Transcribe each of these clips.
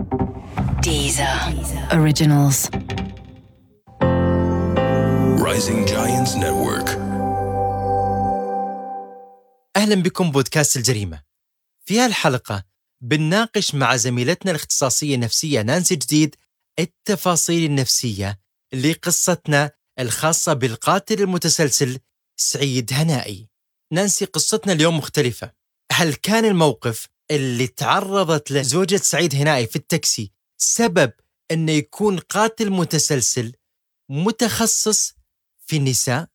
Deezer. Originals. Rising Giants Network. أهلا بكم بودكاست الجريمة. في هالحلقة بنناقش مع زميلتنا الاختصاصية النفسية نانسي جديد التفاصيل النفسية لقصتنا الخاصة بالقاتل المتسلسل سعيد هنائي. نانسي قصتنا اليوم مختلفة. هل كان الموقف اللي تعرضت له زوجة سعيد هنائي في التاكسي سبب انه يكون قاتل متسلسل متخصص في النساء؟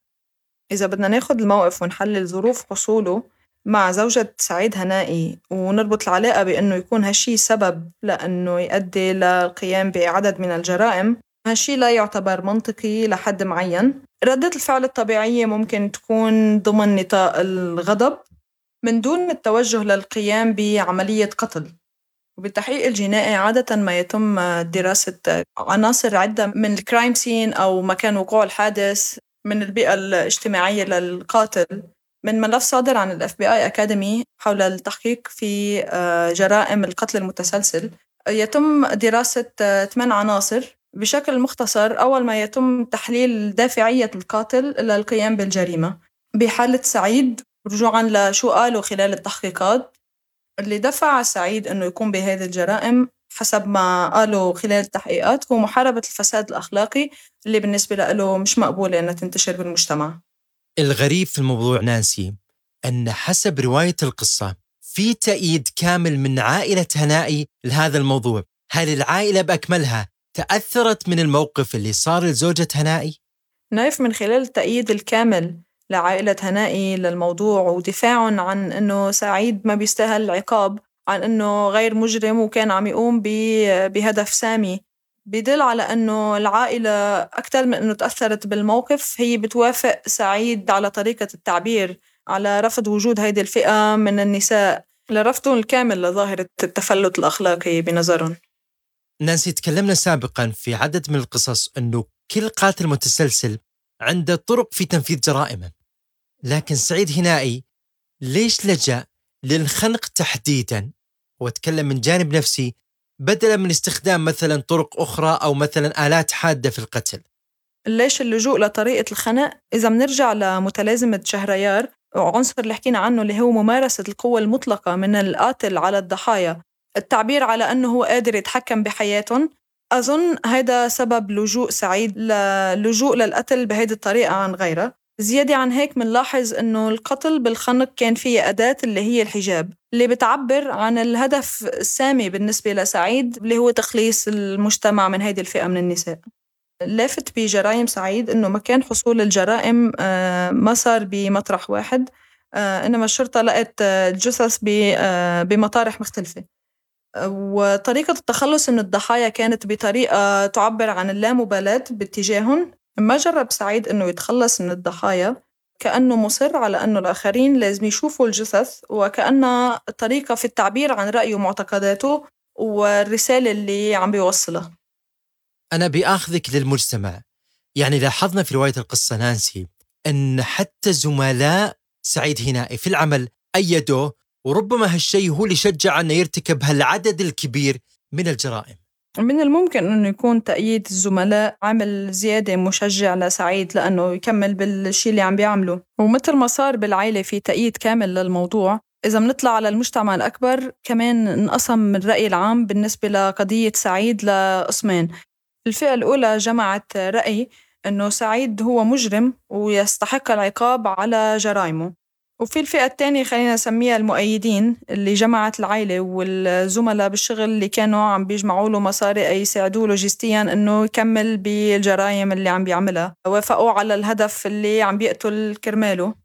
إذا بدنا ناخد الموقف ونحلل ظروف حصوله مع زوجة سعيد هنائي ونربط العلاقة بأنه يكون هالشي سبب لأنه يؤدي للقيام بعدد من الجرائم هالشي لا يعتبر منطقي لحد معين ردة الفعل الطبيعية ممكن تكون ضمن نطاق الغضب من دون التوجه للقيام بعملية قتل. وبالتحقيق الجنائي عادة ما يتم دراسة عناصر عدة من ال crime scene أو مكان وقوع الحادث من البيئة الاجتماعية للقاتل. من ملف صادر عن ال FBI Academy حول التحقيق في آه، جرائم القتل المتسلسل يتم دراسة آه، ثمان عناصر. بشكل مختصر أول ما يتم تحليل دافعية القاتل للقيام بالجريمة. بحالة سعيد رجوعا لشو قالوا خلال التحقيقات اللي دفع سعيد إنه يقوم بهذه الجرائم حسب ما قالوا خلال التحقيقات هو محاربة الفساد الأخلاقي اللي بالنسبة له مش مقبولة إنها تنتشر بالمجتمع الغريب في الموضوع نانسي أن حسب رواية القصة في تأييد كامل من عائلة هنائي لهذا الموضوع هل العائلة بأكملها تأثرت من الموقف اللي صار لزوجة هنائي؟ نايف من خلال التأييد الكامل لعائلة هنائي للموضوع ودفاعهم عن إنه سعيد ما بيستاهل العقاب عن إنه غير مجرم وكان عم يقوم بهدف سامي. بدل على إنه العائلة أكثر من إنه تأثرت بالموقف هي بتوافق سعيد على طريقة التعبير على رفض وجود هيدي الفئة من النساء. لرفضهم الكامل لظاهرة التفلت الأخلاقي بنظرهم. نانسي تكلمنا سابقا في عدد من القصص أنه كل قاتل متسلسل عنده طرق في تنفيذ جرائمه. لكن سعيد هنائي ليش لجأ للخنق تحديدا؟ وأتكلم من جانب نفسي بدلا من استخدام مثلا طرق أخرى أو مثلا آلات حادة في القتل. ليش اللجوء لطريقة الخنق؟ إذا بنرجع لمتلازمة شهريار وعنصر اللي حكينا عنه اللي هو ممارسة القوة المطلقة من القاتل على الضحايا. التعبير على أنه هو قادر يتحكم بحياتهم أظن هذا سبب لجوء سعيد للجوء للقتل بهيدي الطريقة عن غيرها زيادة عن هيك منلاحظ إنه القتل بالخنق كان فيه أداة اللي هي الحجاب اللي بتعبر عن الهدف السامي بالنسبة لسعيد اللي هو تخليص المجتمع من هيدي الفئة من النساء. لافت بجرائم سعيد إنه مكان حصول الجرائم آه، ما صار بمطرح واحد آه، إنما الشرطة لقت الجثث آه، بمطارح مختلفة. وطريقة التخلص من الضحايا كانت بطريقة تعبر عن اللامبالاة باتجاههم. ما جرب سعيد إنه يتخلص من الضحايا كأنه مصر على أنه الآخرين لازم يشوفوا الجثث وكأنها طريقة في التعبير عن رأيه ومعتقداته والرسالة اللي عم بيوصلها. أنا بآخذك للمجتمع. يعني لاحظنا في رواية القصة نانسي أن حتى زملاء سعيد هنائي في العمل أيدوه وربما هالشيء هو اللي شجع أنه يرتكب هالعدد الكبير من الجرائم. من الممكن انه يكون تأييد الزملاء عامل زيادة مشجع لسعيد لأنه يكمل بالشيء اللي عم بيعمله. ومثل ما صار بالعائلة في تأييد كامل للموضوع إذا بنطلع على المجتمع الأكبر كمان انقسم الرأي العام بالنسبة لقضية سعيد لقسمين الفئة الأولى جمعت رأي أنه سعيد هو مجرم ويستحق العقاب على جرائمه. وفي الفئة الثانية خلينا نسميها المؤيدين اللي جمعت العائلة والزملاء بالشغل اللي كانوا عم بيجمعوا له مصاري أي يساعدوه لوجستيا إنه يكمل بالجرائم اللي عم بيعملها. وافقوا على الهدف اللي عم بيقتل كرماله.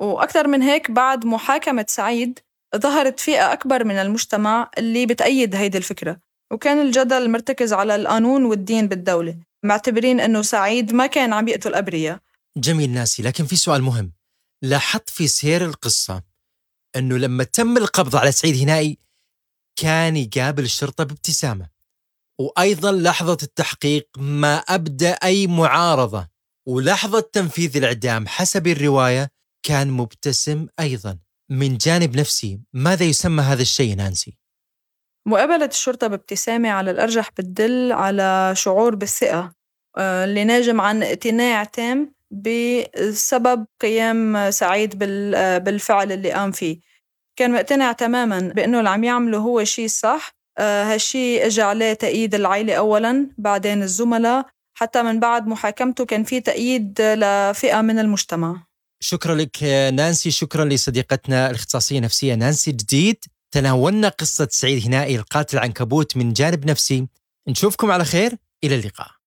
وأكثر من هيك بعد محاكمة سعيد ظهرت فئة أكبر من المجتمع اللي بتأيد هيدي الفكرة. وكان الجدل مرتكز على القانون والدين بالدولة معتبرين إنه سعيد ما كان عم يقتل أبرياء. جميل ناسي لكن في سؤال مهم. لاحظت في سير القصة أنه لما تم القبض على سعيد هنائي كان يقابل الشرطة بابتسامة. وأيضا لحظة التحقيق ما أبدأ أي معارضة. ولحظة تنفيذ الإعدام حسب الرواية كان مبتسم أيضا. من جانب نفسي ماذا يسمى هذا الشيء نانسي؟ مقابلة الشرطة بابتسامة على الأرجح بتدل على شعور بالثقة آه، اللي ناجم عن اقتناع تام بسبب قيام سعيد بالفعل اللي قام فيه. كان مقتنع تماما بأنه اللي عم يعمله هو شيء صح. آه، هالشي اجى عليه تأييد العيلة أولا بعدين الزملاء. حتى من بعد محاكمته كان في تأييد لفئة من المجتمع. شكرا لك نانسي شكرا لصديقتنا الاختصاصية النفسية نانسي جديد. تناولنا قصة سعيد هنائي القاتل العنكبوت من جانب نفسي. نشوفكم على خير. إلى اللقاء.